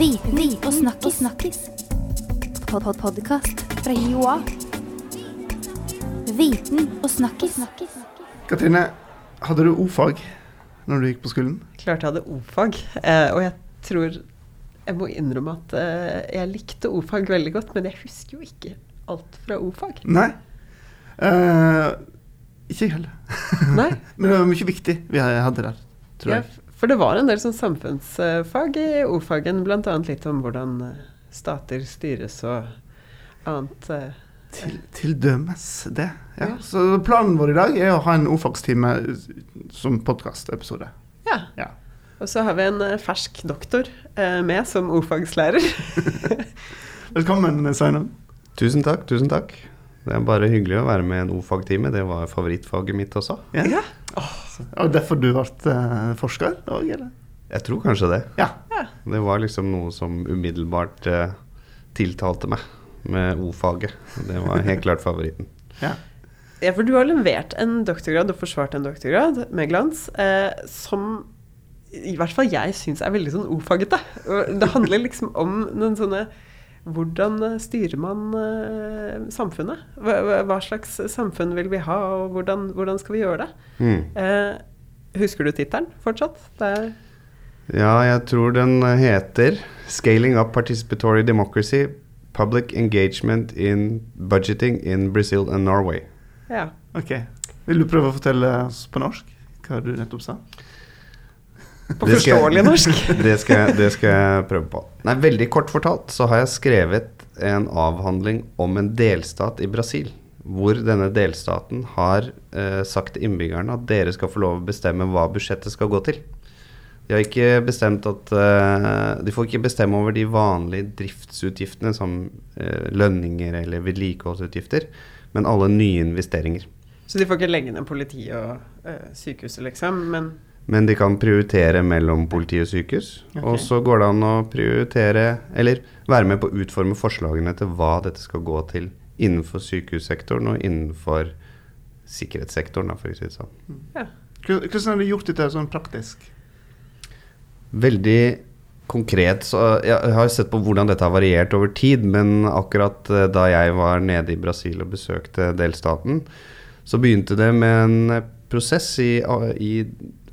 Viten og snakkis. snakkis. Pod -pod Podkast fra Joa. Viten og snakkis. Katrine, hadde du o-fag når du gikk på skolen? Klart jeg hadde o-fag. Eh, og jeg tror Jeg må innrømme at eh, jeg likte o-fag veldig godt, men jeg husker jo ikke alt fra o-fag. Nei. Eh, ikke jeg heller. Nei. Men det var mye viktig vi hadde der, tror Ja, jeg. For det var en del sånn samfunnsfag i o-fagen, bl.a. litt om hvordan eh, stater styres og annet. eh. Til, til dømes det. Ja. Ja. Så planen vår i dag er å ha en o-fagstime som podkastepisode. Ja. Ja. Og så har vi en eh, fersk doktor eh, med som o-fagslærer. Velkommen, Sveinung. Tusen takk, tusen takk. Det er bare hyggelig å være med i en o-fagtime. Det var favorittfaget mitt også. Ja. Ja. Og derfor du ble eh, forsker òg, eller? Jeg tror kanskje det. Ja. Det var liksom noe som umiddelbart eh, tiltalte meg med o-faget. Det var helt klart favoritten. ja. Ja, for du har levert en doktorgrad og forsvart en doktorgrad med glans, eh, som i hvert fall jeg syns er veldig sånn o-fagete. Det handler liksom om noen sånne Hvordan styrer man eh, samfunnet? Hva, hva- slags samfunn vil vi ha, og hvordan, hvordan skal vi gjøre det? Mm. Eh, husker du tittelen fortsatt? Det er Ja, jeg tror den heter 'Scaling up participatory democracy. Public engagement in budgeting in Brazil and Norway'. Ja. Ok. Vil du prøve å fortelle oss på norsk hva du nettopp sa? På forståelig norsk. Det skal, det skal jeg prøve på. Nei, Veldig kort fortalt så har jeg skrevet en avhandling om en delstat i Brasil. Hvor denne delstaten har eh, sagt til innbyggerne at dere skal få lov å bestemme hva budsjettet skal gå til. De har ikke bestemt at eh, De får ikke bestemme over de vanlige driftsutgiftene som eh, lønninger eller vedlikeholdsutgifter, men alle nye investeringer. Så de får ikke legge ned politi og eh, sykehuset, liksom, men Men de kan prioritere mellom politi og sykehus. Okay. Og så går det an å prioritere, eller være med på å utforme forslagene til hva dette skal gå til innenfor sykehussektoren og innenfor sikkerhetssektoren, for å si det sånn. ja. Hvordan hvordan har du gjort dette sånn praktisk? Veldig konkret så Jeg har sett på hvordan dette har variert over tid, men akkurat eh, da jeg var nede i Brasil og besøkte delstaten, så begynte det med en eh, prosess i, i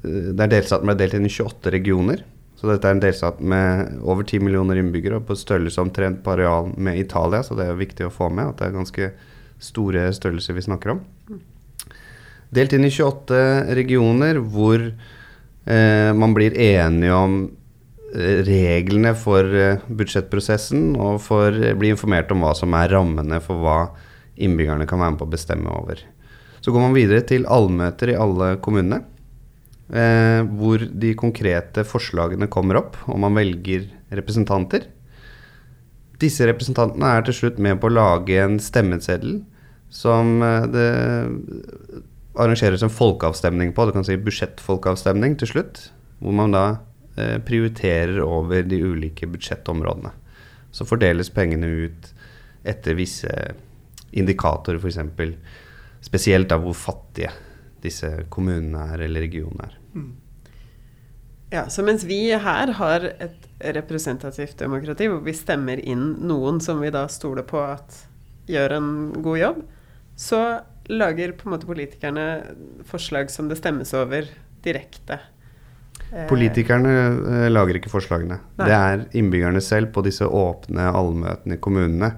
eh, er delstaten ble delt inn i 28 regioner. Så dette er en delstat med over 10 millioner innbyggere og på størrelse omtrent på areal med Italia, så det er viktig å få med at det er ganske store størrelser vi snakker om. Delt inn i 28 regioner hvor eh, man blir enige om eh, reglene for eh, budsjettprosessen og for eh, bli informert om hva som er rammene for hva innbyggerne kan være med på å bestemme over. Så går man videre til allmøter i alle kommunene, eh, hvor de konkrete forslagene kommer opp, og man velger representanter. Disse representantene er til slutt med på å lage en stemmeseddel som eh, det arrangeres en folkeavstemning på, du kan si budsjettfolkeavstemning til slutt, hvor man da eh, prioriterer over de ulike budsjettområdene. Så fordeles pengene ut etter visse indikatorer, f.eks. Spesielt av hvor fattige disse kommunene er, eller regionene er. Ja, så mens vi her har et representativt demokrati, hvor vi stemmer inn noen som vi da stoler på at gjør en god jobb, så lager på en måte politikerne forslag som det stemmes over direkte. Eh, Politikerne eh, lager ikke forslagene. Nei. Det er innbyggerne selv på disse åpne allmøtene i kommunene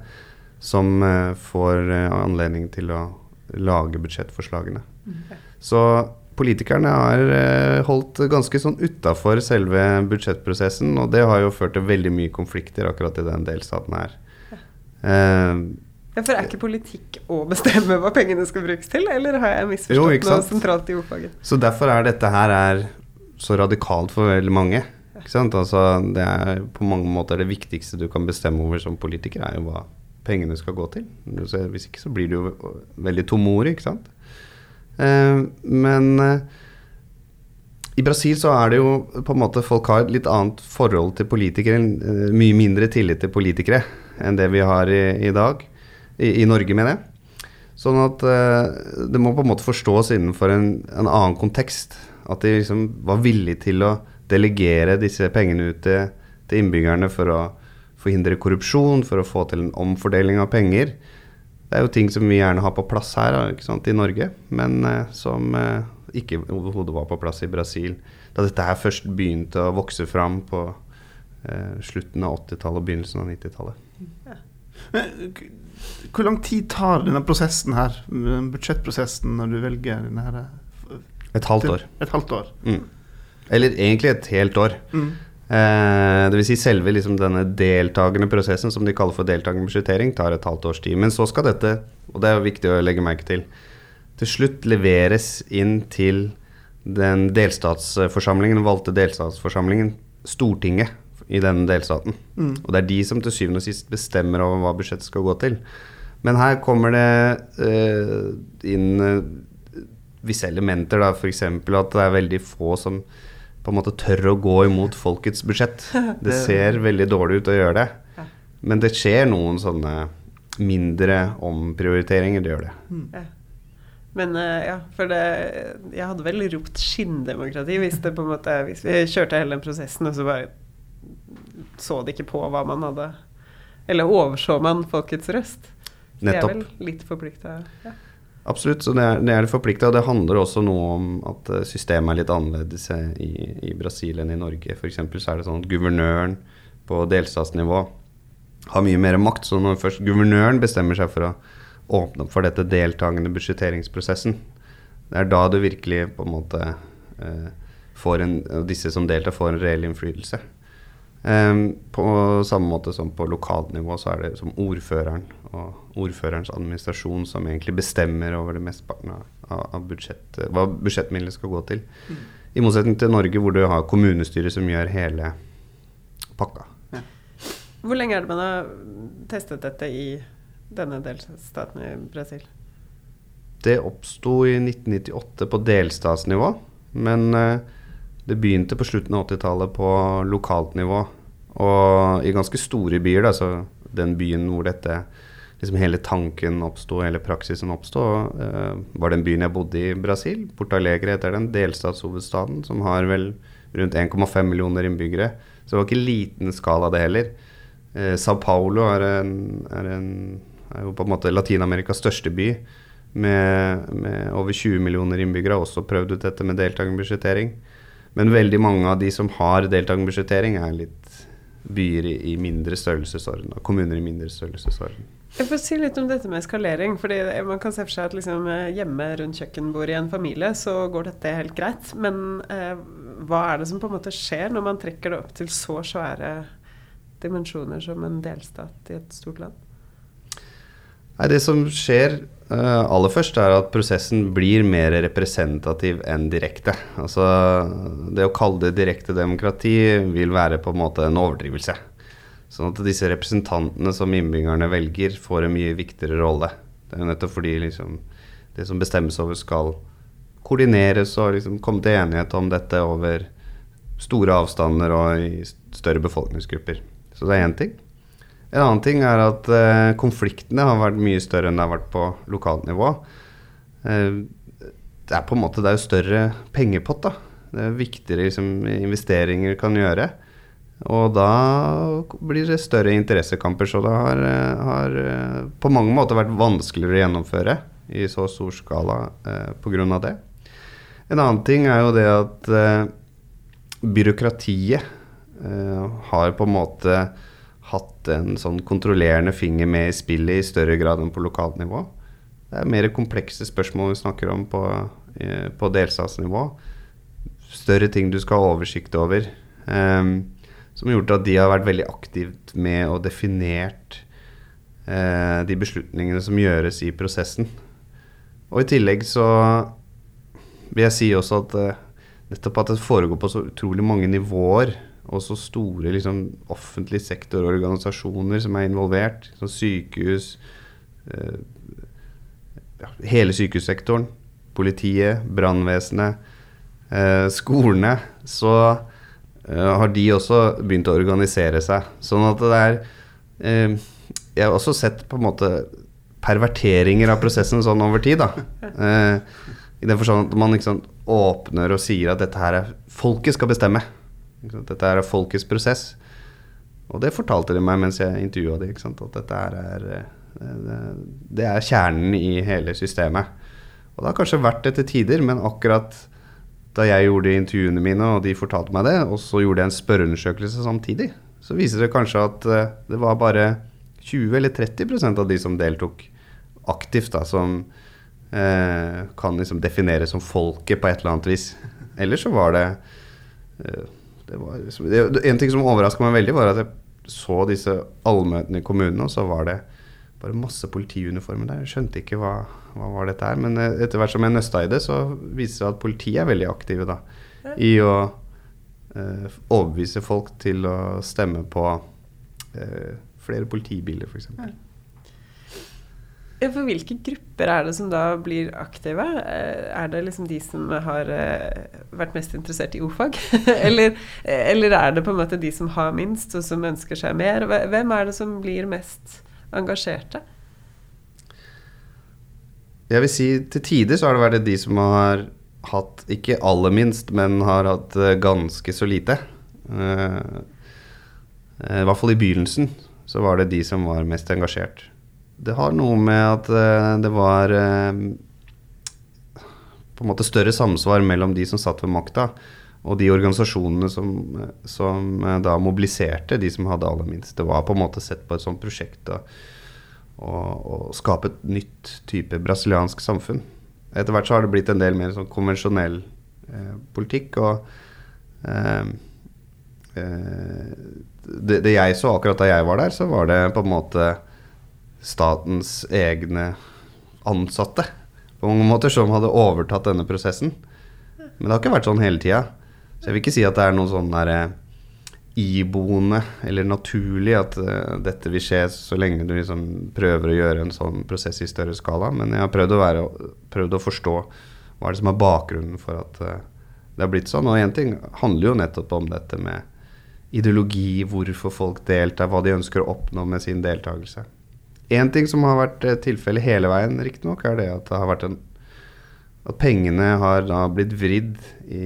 som eh, får eh, anledning til å lage budsjettforslagene. Så politikerne har eh, holdt ganske sånn utafor selve budsjettprosessen, og det har jo ført til veldig mye konflikter akkurat i den delstaten her. Eh, Ja, for er ikke politikk å bestemme hva pengene skal brukes til, eller har jeg misforstått noe sentralt i ordfaget? Så derfor er dette her er så radikalt for veldig mange. Ikke sant? Altså, det er på mange måter det viktigste du kan bestemme over som politiker, er jo hva pengene skal gå til. Hvis ikke så blir det jo veldig tomme ord, ikke sant. Eh, men eh, i Brasil så er det jo på en måte folk har et litt annet forhold til politikere, eh, mye mindre tillit til politikere enn det vi har i, i dag. I, I Norge, mener jeg. Sånn at det må på en måte forstås innenfor en, en annen kontekst. At de liksom var villige til å delegere disse pengene ut til til innbyggerne for å forhindre korrupsjon, for å få til en omfordeling av penger. Det er jo ting som vi gjerne har på plass her i Norge, men eh, som eh, ikke overhodet var på plass i Brasil. Da dette her først begynte å vokse fram på eh, slutten av 80-tallet og begynnelsen av 90-tallet. Men Hvor lang tid tar denne prosessen her, budsjettprosessen, når du velger denne her? Et halvt år. Et halvt år. Mm. Eller egentlig et helt år. Mm. Eh, vil si selve liksom denne deltakende prosessen, som de kaller for deltakende budsjettering, tar et halvt års tid. Men så skal dette, og det er viktig å legge merke til, til slutt leveres inn til den delstatsforsamlingen, den valgte delstatsforsamlingen, Stortinget i denne delstaten. Mm. Og det er de som til syvende og sist bestemmer over hva budsjettet skal gå til. Men her kommer det eh, inn eh, visse elementer, da, f.eks. at det er veldig få som på en måte tør å gå imot folkets budsjett. Det ser veldig dårlig ut å gjøre det. Men det skjer noen sånne mindre omprioriteringer, det gjør det. Ja. Men eh, ja, for det Jeg hadde vel ropt skinndemokrati hvis det på en måte Hvis vi kjørte hele den prosessen, og så bare så de ikke på hva man hadde Eller overså man folkets røst? Det er vel litt forplikta. Ja. Absolutt, så det er det, er. Og det handler også noe om at eh, systemet er litt annerledes eh, i, i Brasil enn i Norge. F.eks. så er det sånn at guvernøren på delstatsnivå har mye mer makt. Så når først guvernøren bestemmer seg for å åpne opp for dette deltakende budsjetteringsprosessen, det er da du virkelig på en måte eh, får en, disse som deltar, får en reell innflytelse. Ehm, på samme måte som på lokalt nivå, så er det som ordføreren og ordførerens administrasjon som egentlig bestemmer over det mesteparten av, av, budsjett, hva budsjettmidlene skal gå til. I motsetning til Norge, hvor du har kommunestyret som gjør hele pakka. Hvor lenge er det man har testet dette i denne delstaten i Brasil? Det oppsto i 1998 på delstatsnivå, men eh, det begynte på slutten av 80-tallet på lokalt nivå. Og i ganske store byer, da, så den byen hvor dette liksom hele tanken oppsto, hele praksisen oppsto, uh, var den byen jeg bodde i Brasil. Porto Alegre heter den, delstatshovedstaden, som har vel rundt 1,5 millioner innbyggere. Så det var ikke liten skala, det heller. Uh, Sao Paulo er, en, er, en, er jo på en måte Latin-Amerikas største by med, med over 20 millioner innbyggere har også prøvd ut dette med deltakende budsjettering. Men veldig mange av de som har deltakerbudsjettering, er litt byer i, mindre størrelsesorden. og Kommuner i mindre størrelsesorden. Jeg får si litt om dette med eskalering. fordi Man kan se for seg at liksom, eh, hjemme rundt kjøkkenbordet i en familie så går dette helt greit. Men eh, hva er det som på en måte skjer når man trekker det opp til så svære dimensjoner som en delstat i et stort land? Nei, Det som skjer eh, aller først, er at prosessen blir mer representativ enn direkte. Altså, Det å kalle det direkte demokrati vil være på en måte en overdrivelse. Sånn at disse representantene som innbyggerne velger, får en mye viktigere rolle. Det er jo nettopp fordi liksom, det som bestemmes over, skal koordineres og liksom komme til enighet om dette over store avstander og i større befolkningsgrupper. Så det er én ting. En annen ting er at eh, konfliktene har vært mye større enn det har vært på lokalt nivå. Eh, det er på en måte det er jo større pengepott, da. Det er viktigere liksom, investeringer kan gjøre. Og da blir det større interessekamper, så det har, eh, har eh, på mange måter vært vanskeligere å gjennomføre i så stor skala eh, pga. det. En annen ting er jo det at eh, byråkratiet eh, har på en måte hatt en sånn kontrollerende finger med i spillet i større grad enn på lokalt nivå. Det er mer komplekse spørsmål vi snakker om på, eh, på delstatsnivå. Større ting du skal ha oversikt over. Um, som gjort at de har vært veldig aktivt med og definert uh, de beslutningene som gjøres i prosessen. Og i tillegg så vil jeg si også at uh, nettopp at det foregår på så utrolig mange nivåer, og så store liksom, offentlig sektororganisasjoner som er involvert, som sykehus eh, Hele sykehussektoren, politiet, brannvesenet, eh, skolene, så eh, har de også begynt å organisere seg. Sånn at det er eh, Jeg har også sett på en måte perverteringer av prosessen sånn over tid, da. Eh, I den forstand at man liksom åpner og sier at dette her er Folket skal bestemme. Dette er folkets prosess. Og det fortalte de meg mens jeg intervjua de, at dette er eh, det, det er kjernen i hele systemet. Og det har kanskje vært det til tider, men akkurat da jeg gjorde intervjuene mine, og de fortalte meg det, og så gjorde jeg en spørreundersøkelse samtidig, så viser det kanskje at eh, det var bare 20 eller 30% av de som deltok aktivt, da, som eh, kan liksom defineres som folket på et eller annet vis. Ellers så var det, eh, var, liksom- det En ting som overraska meg veldig, var at jeg så disse allmøtene i kommunene, og så var det bare masse politiuniformer der. Jeg skjønte ikke hva, hva var dette her. Men eh, etter hvert som jeg nøsta i det, så viser det seg at politiet er veldig aktive da, i å eh, overbevise folk til å stemme på eh, flere politibiler, f.eks. Ja. For hvilke grupper er det som da blir aktive? Eh, Er det liksom de som har eh, vært mest interessert i o-fag? eller, eller er det på en måte de som har minst, og som ønsker seg mer? Hvem er det som blir mest engasjerte? Jeg vil si til tider så har det vært de som har hatt ikke aller minst, men har hatt eh, ganske så lite. Eh, eh, I hvert fall i begynnelsen så var det de som var mest engasjert. Det har noe med at eh, det var eh, på en måte større samsvar mellom de som satt ved makta, og de organisasjonene som, som eh, da mobiliserte de som hadde aller minst. Det var på en måte sett på et sånt prosjekt. å skape et nytt type brasiliansk samfunn. Etter hvert så har det blitt en del mer sånn konvensjonell eh, politikk. Og eh, det, det, jeg så akkurat da jeg var der, så var det på en måte statens egne ansatte på mange måter som hadde overtatt denne prosessen. Men det har ikke vært sånn hele tida. Så jeg vil ikke si at det er noe sånn derre iboende eller naturlig at uh, dette vil skje så lenge du liksom prøver å gjøre en sånn prosess i større skala. Men jeg har prøvd å, være, prøvd å forstå hva er det som er bakgrunnen for at uh, det har blitt sånn. Og én ting handler jo nettopp om dette med ideologi, hvorfor folk deltar, hva de ønsker å oppnå med sin deltakelse. Én ting som har vært uh, tilfellet hele veien, riktignok, er det at det har vært en at pengene har da blitt vridd i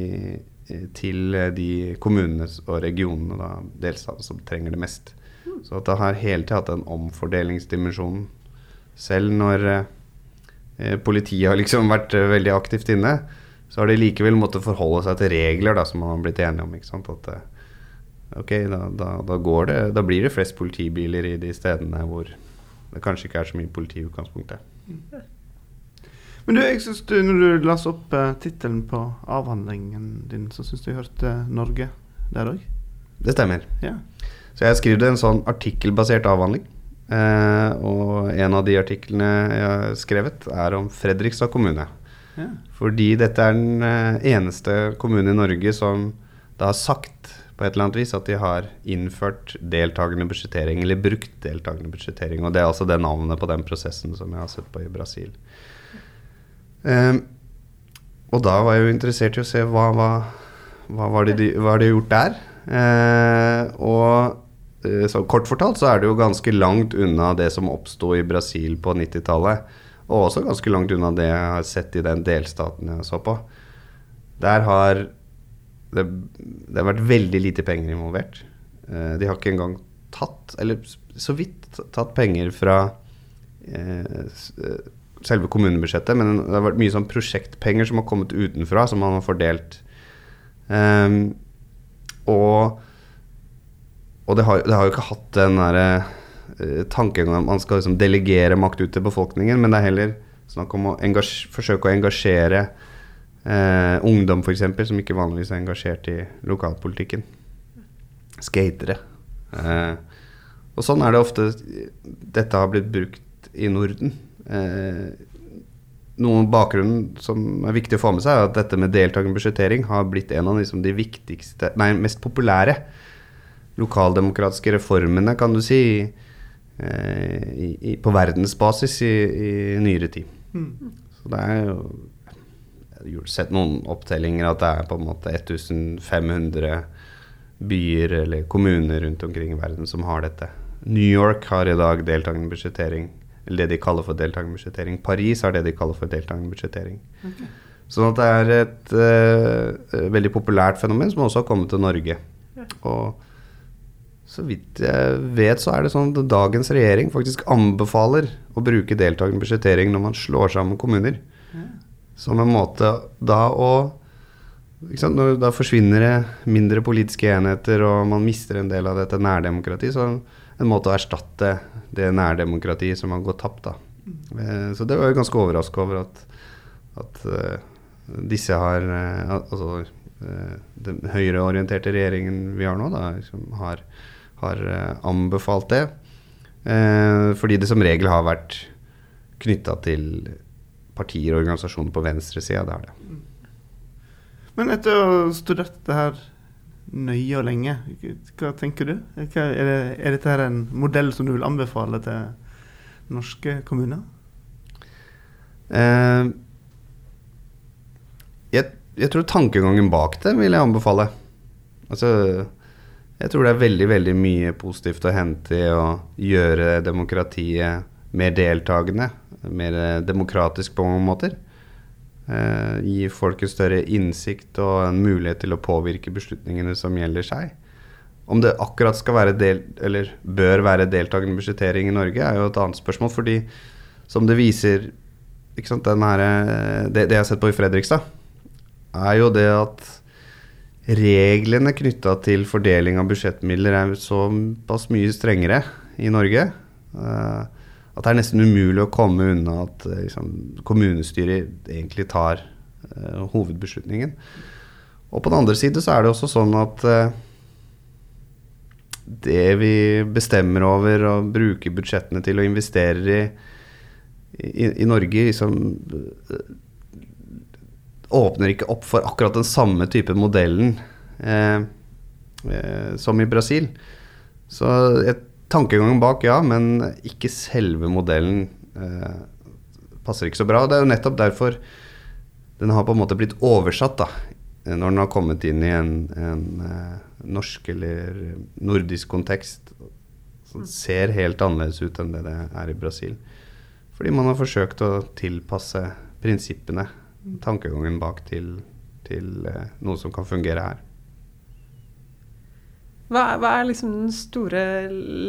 til de kommunene og regionene, da, delstatene, som trenger det mest. Så at det har hele tida hatt en omfordelingsdimensjon. Selv når eh, politiet har liksom vært eh, veldig aktivt inne, så har de likevel måttet forholde seg til regler da, som man har blitt enige om. ikke sant? At eh, ok, da, da, da, går det, da blir det flest politibiler i de stedene hvor det kanskje ikke er så mye politi i utgangspunktet. Men du, jeg synes du, når du las opp uh, tittelen på avhandlingen din, så syns du jeg hørte Norge der òg? Det stemmer. Ja. Så jeg skrev en sånn artikkelbasert avhandling. Uh, og en av de artiklene jeg har skrevet, er om Fredrikstad kommune. Ja. Fordi dette er den eh, eneste kommunen i Norge som da har sagt på et eller annet vis at de har innført deltakende budsjettering, eller brukt deltakende budsjettering. Og det er altså det navnet på den prosessen som jeg har sett på i Brasil. Um, og da var jeg jo interessert i å se hva, hva, hva var det de har gjort der. Uh, og uh, så kort fortalt så er det jo ganske langt unna det som oppsto i Brasil på 90-tallet. Og også ganske langt unna det jeg har sett i den delstaten jeg så på. Der har det, det har vært veldig lite penger involvert. Uh, de har ikke engang tatt, eller så vidt tatt penger fra selve kommunebudsjettet, men det har vært mye sånn prosjektpenger som har kommet utenfra, som man har fordelt. Um, og og det har, det har, jo ikke hatt den derre uh, tanken at man skal liksom delegere makt ut til befolkningen, men det er heller snakk om å forsøke å engasjere uh, ungdom, f.eks., som ikke vanligvis er engasjert i lokalpolitikken. Skatere. Eh, og sånn er det ofte dette har blitt brukt i Norden. Eh, noen bakgrunnen som er viktig å få med seg, er at dette med deltakende budsjettering har blitt en av liksom, de viktigste, nei, mest populære lokaldemokratiske reformene, kan du si, eh, i, i, på verdensbasis i, i nyere tid. Mm. Så det er jo sett noen opptellinger at det er på en måte 1500 byer eller kommuner rundt omkring i verden som har dette. New York har i dag deltakende budsjettering eller det de kaller for deltakende budsjettering. Paris har det de kaller for deltakende budsjettering. Okay. Sånn at det er et uh, veldig populært fenomen som også har kommet til Norge. Ja. Og så vidt jeg vet, så er det sånn at dagens regjering faktisk anbefaler å bruke deltakende budsjettering når man slår sammen kommuner. Som en måte da å? Når, Da forsvinner det mindre politiske enheter, og man mister en del av dette nærdemokratiet. Så en måte å erstatte det nærdemokratiet som har gått tapt. da. Eh, så det var jeg ganske overraska over at, at eh, disse har eh, Altså den høyreorienterte regjeringen vi har nå, da, har, har anbefalt det. Fordi det som regel har vært knytta til partier og organisasjoner på venstresida. Det er det. Men etter å ha studert det her nøye og lenge, hva tenker du? Hva, er, det, er dette her en modell som du vil anbefale til norske kommuner? Eh, jeg, jeg tror tankegangen bak det vil jeg anbefale. Altså, jeg tror det er veldig, veldig mye positivt å hente i å gjøre demokratiet mer deltakende, mer eh, demokratisk på mange måter. Eh, gi folk en større innsikt og en mulighet til å påvirke beslutningene som gjelder seg. Om det akkurat skal være del, eller bør være deltakende budsjettering i Norge, er jo et annet spørsmål. Fordi som det viser sant, her, eh, det, det jeg har sett på i Fredrikstad, er jo det at reglene knytta til fordeling av budsjettmidler er såpass mye strengere i Norge eh, at det er nesten umulig å komme unna at eh, liksom, kommunestyret egentlig tar eh, hovedbeslutningen. Og på den andre side så er det også sånn at eh, det vi bestemmer over og bruker budsjettene til og investerer i i, i Norge liksom eh, åpner ikke opp for akkurat den samme type modellen eh, eh, som i Brasil. Så et, tankegangen bak, ja, men ikke selve modellen eh, passer ikke så bra. Det er jo nettopp derfor den har på en måte blitt oversatt, da. Når den har kommet inn i en, en eh, norsk eller nordisk kontekst. Som ser helt annerledes ut enn det det er i Brasil. Fordi man har forsøkt å tilpasse prinsippene, tankegangen bak, til, til eh, noe som kan fungere her. Hva, hva er liksom den store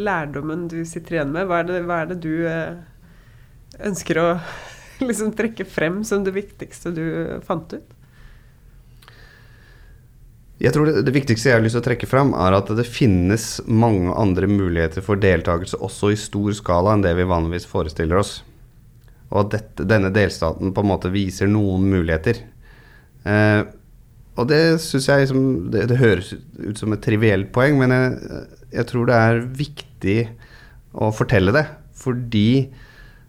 lærdommen du sitter igjen med? Hva er det, hva er det du eh, ønsker å liksom trekke frem som det viktigste du fant ut? Jeg tror det, det viktigste jeg har lyst til å trekke fram, er at det finnes mange andre muligheter for deltakelse også i stor skala enn det vi vanligvis forestiller oss. Og at dette, denne delstaten på en måte viser noen muligheter. Eh, og det syns jeg liksom, det, det høres ut som et trivielt poeng, men jeg, jeg tror det er viktig å fortelle det. Fordi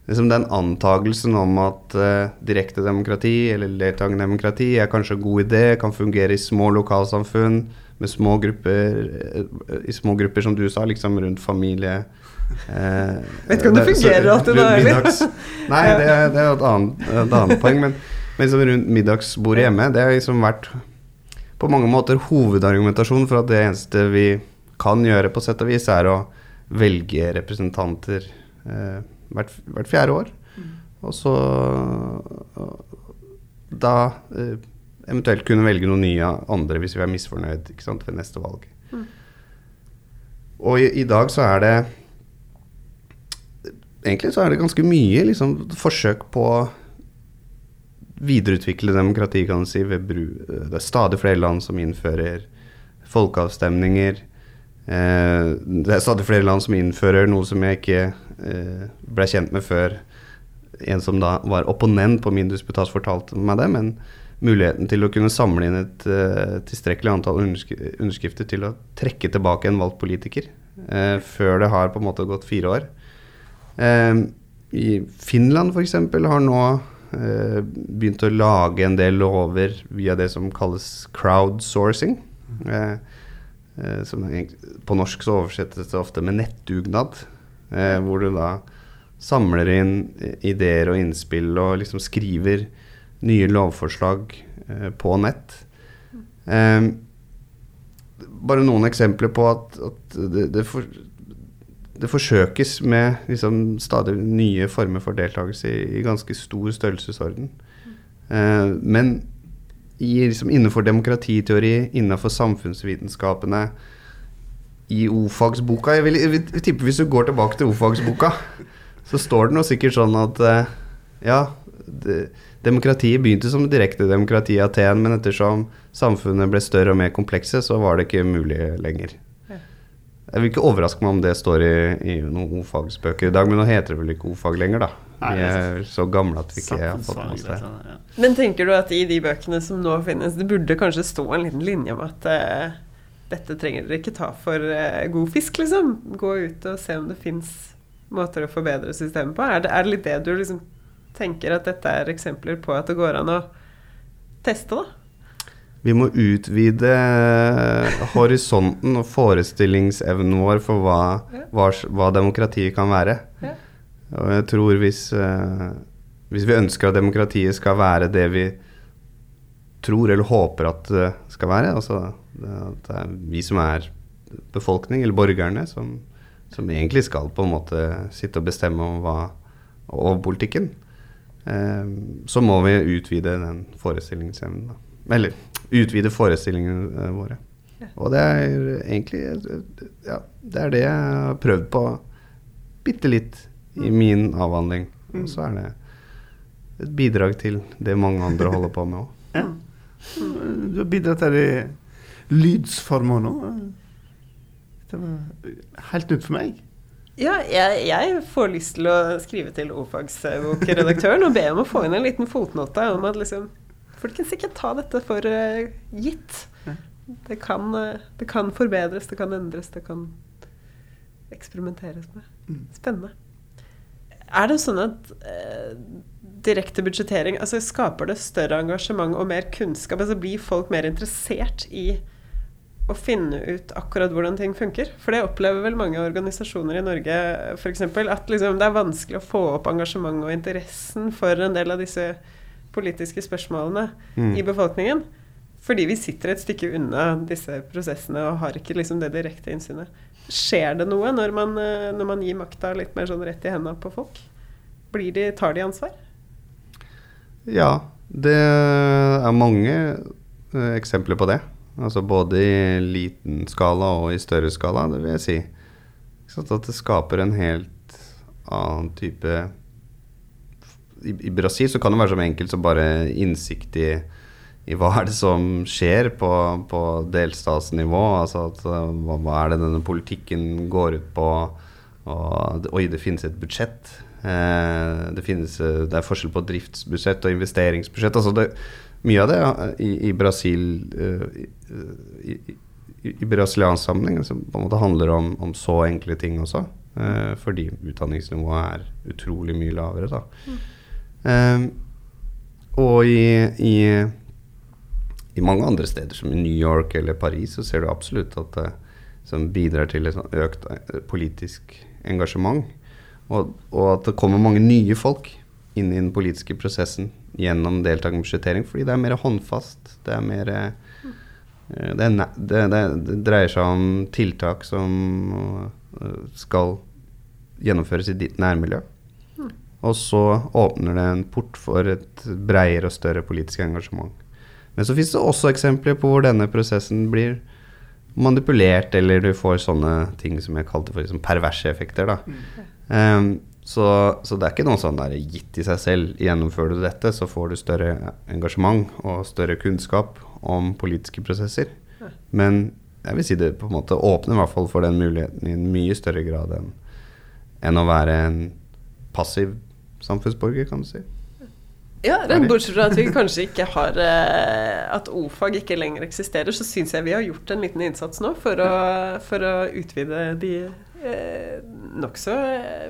liksom den antagelsen om at uh, direkte demokrati eller deltakende demokrati er kanskje en god idé, kan fungere i små lokalsamfunn med små grupper, uh, i små grupper som du sa, liksom rundt familie. uh, Vet ikke om det fungerer alltid da, eller? middags- Nei, det, det er et annet, et annet poeng. Men, men liksom rundt middagsbordet hjemme, det har liksom vært på mange måter hovedargumentasjonen for at det eneste vi kan gjøre, på sett og vis, er å velge representanter eh, hvert, hvert fjerde år. Og så da eh, eventuelt kunne velge noen nye andre hvis vi er misfornøyd sant, ved neste valg. Og i, i dag så er det Egentlig så er det ganske mye liksom, forsøk på videreutvikle demokrati, kan du si. Det er stadig flere land som innfører folkeavstemninger. Eh, det er stadig flere land som innfører noe som jeg ikke eh, ble kjent med før en som da var opponent på min disputas fortalte meg det, men muligheten til å kunne samle inn et eh, tilstrekkelig antall underskrifter til å trekke tilbake en valgt politiker før det har på en måte gått fire år. I Finland f.eks. har nå begynt å lage en del lover via det som kalles crowdsourcing. Eh, eh, som på norsk så oversettes det ofte med nettdugnad, eh, hvor du da samler inn eh, ideer og innspill og liksom skriver nye lovforslag eh, på nett. Eh, bare noen eksempler på at, at det, det, for, det forsøkes med liksom stadig nye former for deltakelse i, i ganske stor størrelsesorden. Eh, men i, liksom, innenfor demokratiteori, innenfor samfunnsvitenskapene, i O-fagsboka jeg, jeg, vil- Hvis du går tilbake til O-fagsboka, så står det nå sikkert sånn at eh, Ja, det, demokratiet begynte som direkte demokrati i Aten, men ettersom samfunnet ble større og mer komplekse, så var det ikke mulig lenger. Jeg vil ikke overraske meg om det står i, i noen O-fagsbøker i dag, men nå heter det vel ikke O-fag lenger, da. Vi er så gamle at vi ikke har fått med oss det. Men tenker du at i de bøkene som nå finnes, det burde kanskje stå en liten linje om at uh, dette trenger dere ikke ta for uh, god fisk, liksom? Gå ut og se om det fins måter å forbedre systemet på. Er det, er det litt det du liksom tenker at dette er eksempler på at det går an å teste, da? Vi må utvide horisonten og forestillingsevnen vår for hva, hva, hva demokratiet kan være. Og jeg tror hvis, eh, hvis vi ønsker at demokratiet skal være det vi tror eller håper at det skal være, altså at det er vi som er befolkning, eller borgerne, som, som egentlig skal på en måte sitte og bestemme om hva over politikken, eh, så må vi utvide den forestillingsevnen. Eller utvide forestillingene eh, våre. Og det er egentlig Ja, det er det jeg har prøvd på bitte litt i min avhandling. Og så er det et bidrag til det mange andre holder på med òg. Ja. Du har bidratt til det i lydsformer nå. Det var helt nytt for meg. Ja, jeg, jeg får lyst til å skrive til ordfagsbokredaktøren og be om å få inn en liten fotnote om at liksom Folkens, ikke ta dette for uh, gitt. Det kan, eh, det kan forbedres, det kan endres, det kan eksperimenteres med. Mm. Spennende. Er det sånn at eh, direkte budsjettering altså Skaper det større engasjement og mer kunnskap? Altså Blir folk mer interessert i å finne ut akkurat hvordan ting funker? For det opplever vel mange organisasjoner i Norge f.eks. At liksom det er vanskelig å få opp engasjementet og interessen for en del av disse politiske spørsmålene Mm. i befolkningen. Fordi vi sitter et stykke unna disse prosessene og har ikke liksom det direkte innsynet. Skjer det noe når man, eh, når man gir makta litt mer sånn rett i hendene på folk? Blir de, tar de ansvar? Ja, det er mange eh, eksempler på det. Altså både i liten skala og i større skala, det vil jeg si. At det skaper en helt annen type I, I Brasil så kan det være som enkelt som bare innsikt i, i hva er det som skjer på, på delstatsnivå. Altså at, eh, hva, hva er det denne politikken går ut på? Og, oi, det finnes et budsjett. Eh, det, finnes, eh, det er forskjell på driftsbudsjett og investeringsbudsjett. Altså det, mye av det ja, i, i Brasil eh, i, i, brasiliansk sammenheng som på en måte handler om, om så enkle ting også. eh, fordi utdanningsnivået er utrolig mye lavere, da. Eh, og i, i, i mange andre steder, som i New York eller Paris, så ser du absolutt at det som bidrar til et sånn økt eh, politisk engasjement. Og, og at det kommer mange nye folk inn i den politiske prosessen gjennom deltakende budsjettering, fordi det er mer håndfast. Det er mer eh, det, det, det, det dreier seg om tiltak som eh, skal gjennomføres i ditt nærmiljø. Og så åpner det en port for et bredere og større politisk engasjement. Men så finnes det også eksempler på hvor denne prosessen blir manipulert, eller du får sånne ting som jeg kalte for liksom perverse effekter. Da. Um, så, så det er ikke noe sånn der gitt i seg selv. Gjennomfører du dette, så får du større engasjement og større kunnskap om politiske prosesser. Men jeg vil si det på en måte åpner i hvert fall for den muligheten i en mye større grad enn enn å være en passiv samfunnsborger, kan du si. Ja, bortsett fra at vi kanskje ikke har eh, At o-fag ikke lenger eksisterer, så syns jeg vi har gjort en liten innsats nå for å, for å utvide de eh, nokså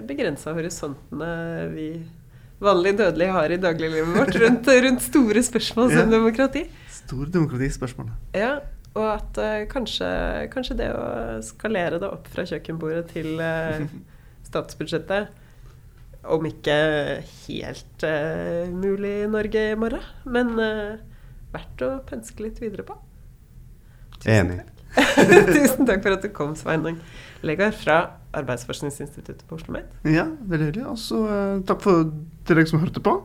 begrensa horisontene vi vanlig dødelige har i dagliglivet vårt rundt, rundt store spørsmål som Ja. demokrati. Store demokratispørsmål. Ja, og at eh, kanskje, kanskje det å skalere det opp fra kjøkkenbordet til eh, statsbudsjettet om ikke helt uh, mulig i Norge i morgen, men uh, verdt å pønske litt videre på. Enig. Tusen takk for at du kom, Sveinung Legard fra Arbeidsforskningsinstituttet på Oslo Met. Ja, veldig hyggelig. Og så uh, takk for til deg som hørte på.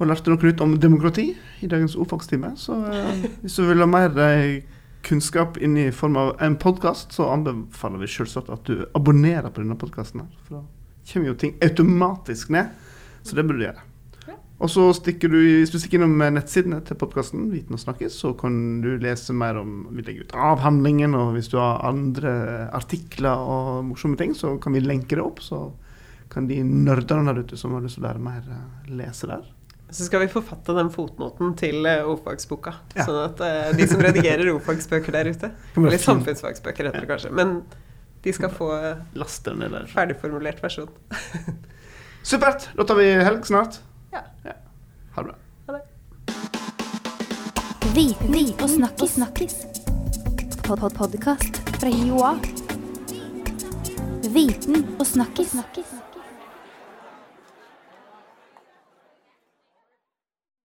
Og lærte noe nytt om demokrati i dagens ordfagstime. Så hvis du vil ha mer kunnskap inn i form av en podkast, så anbefaler vi selvsagt at du abonnerer på denne podkasten. Da kommer jo ting automatisk ned. Så det burde du gjøre. Og så stikker du, Hvis du stikker innom nettsidene til podkasten, Viten og snakkes, så kan du lese mer om Vi legger ut avhandlingen, og hvis du har andre artikler og morsomme ting, så kan vi lenke det opp. Så kan de nerdene der ute som har lyst til å lære mer, eh, lese der. Så skal vi forfatte den fotnoten til eh, ordfagsboka. Ja. Sånn at eh, de som redigerer ordfagsbøker der ute Eller samfunnsfagsbøker, heter det kanskje. Men de skal få ned der. ferdigformulert versjon. Supert! Da tar vi helg snart. Ja. Ha det bra. Ha det. Viten og snakkis. snakkis. Pod -pod Podkast fra Joa. Viten og snakkis. snakkis.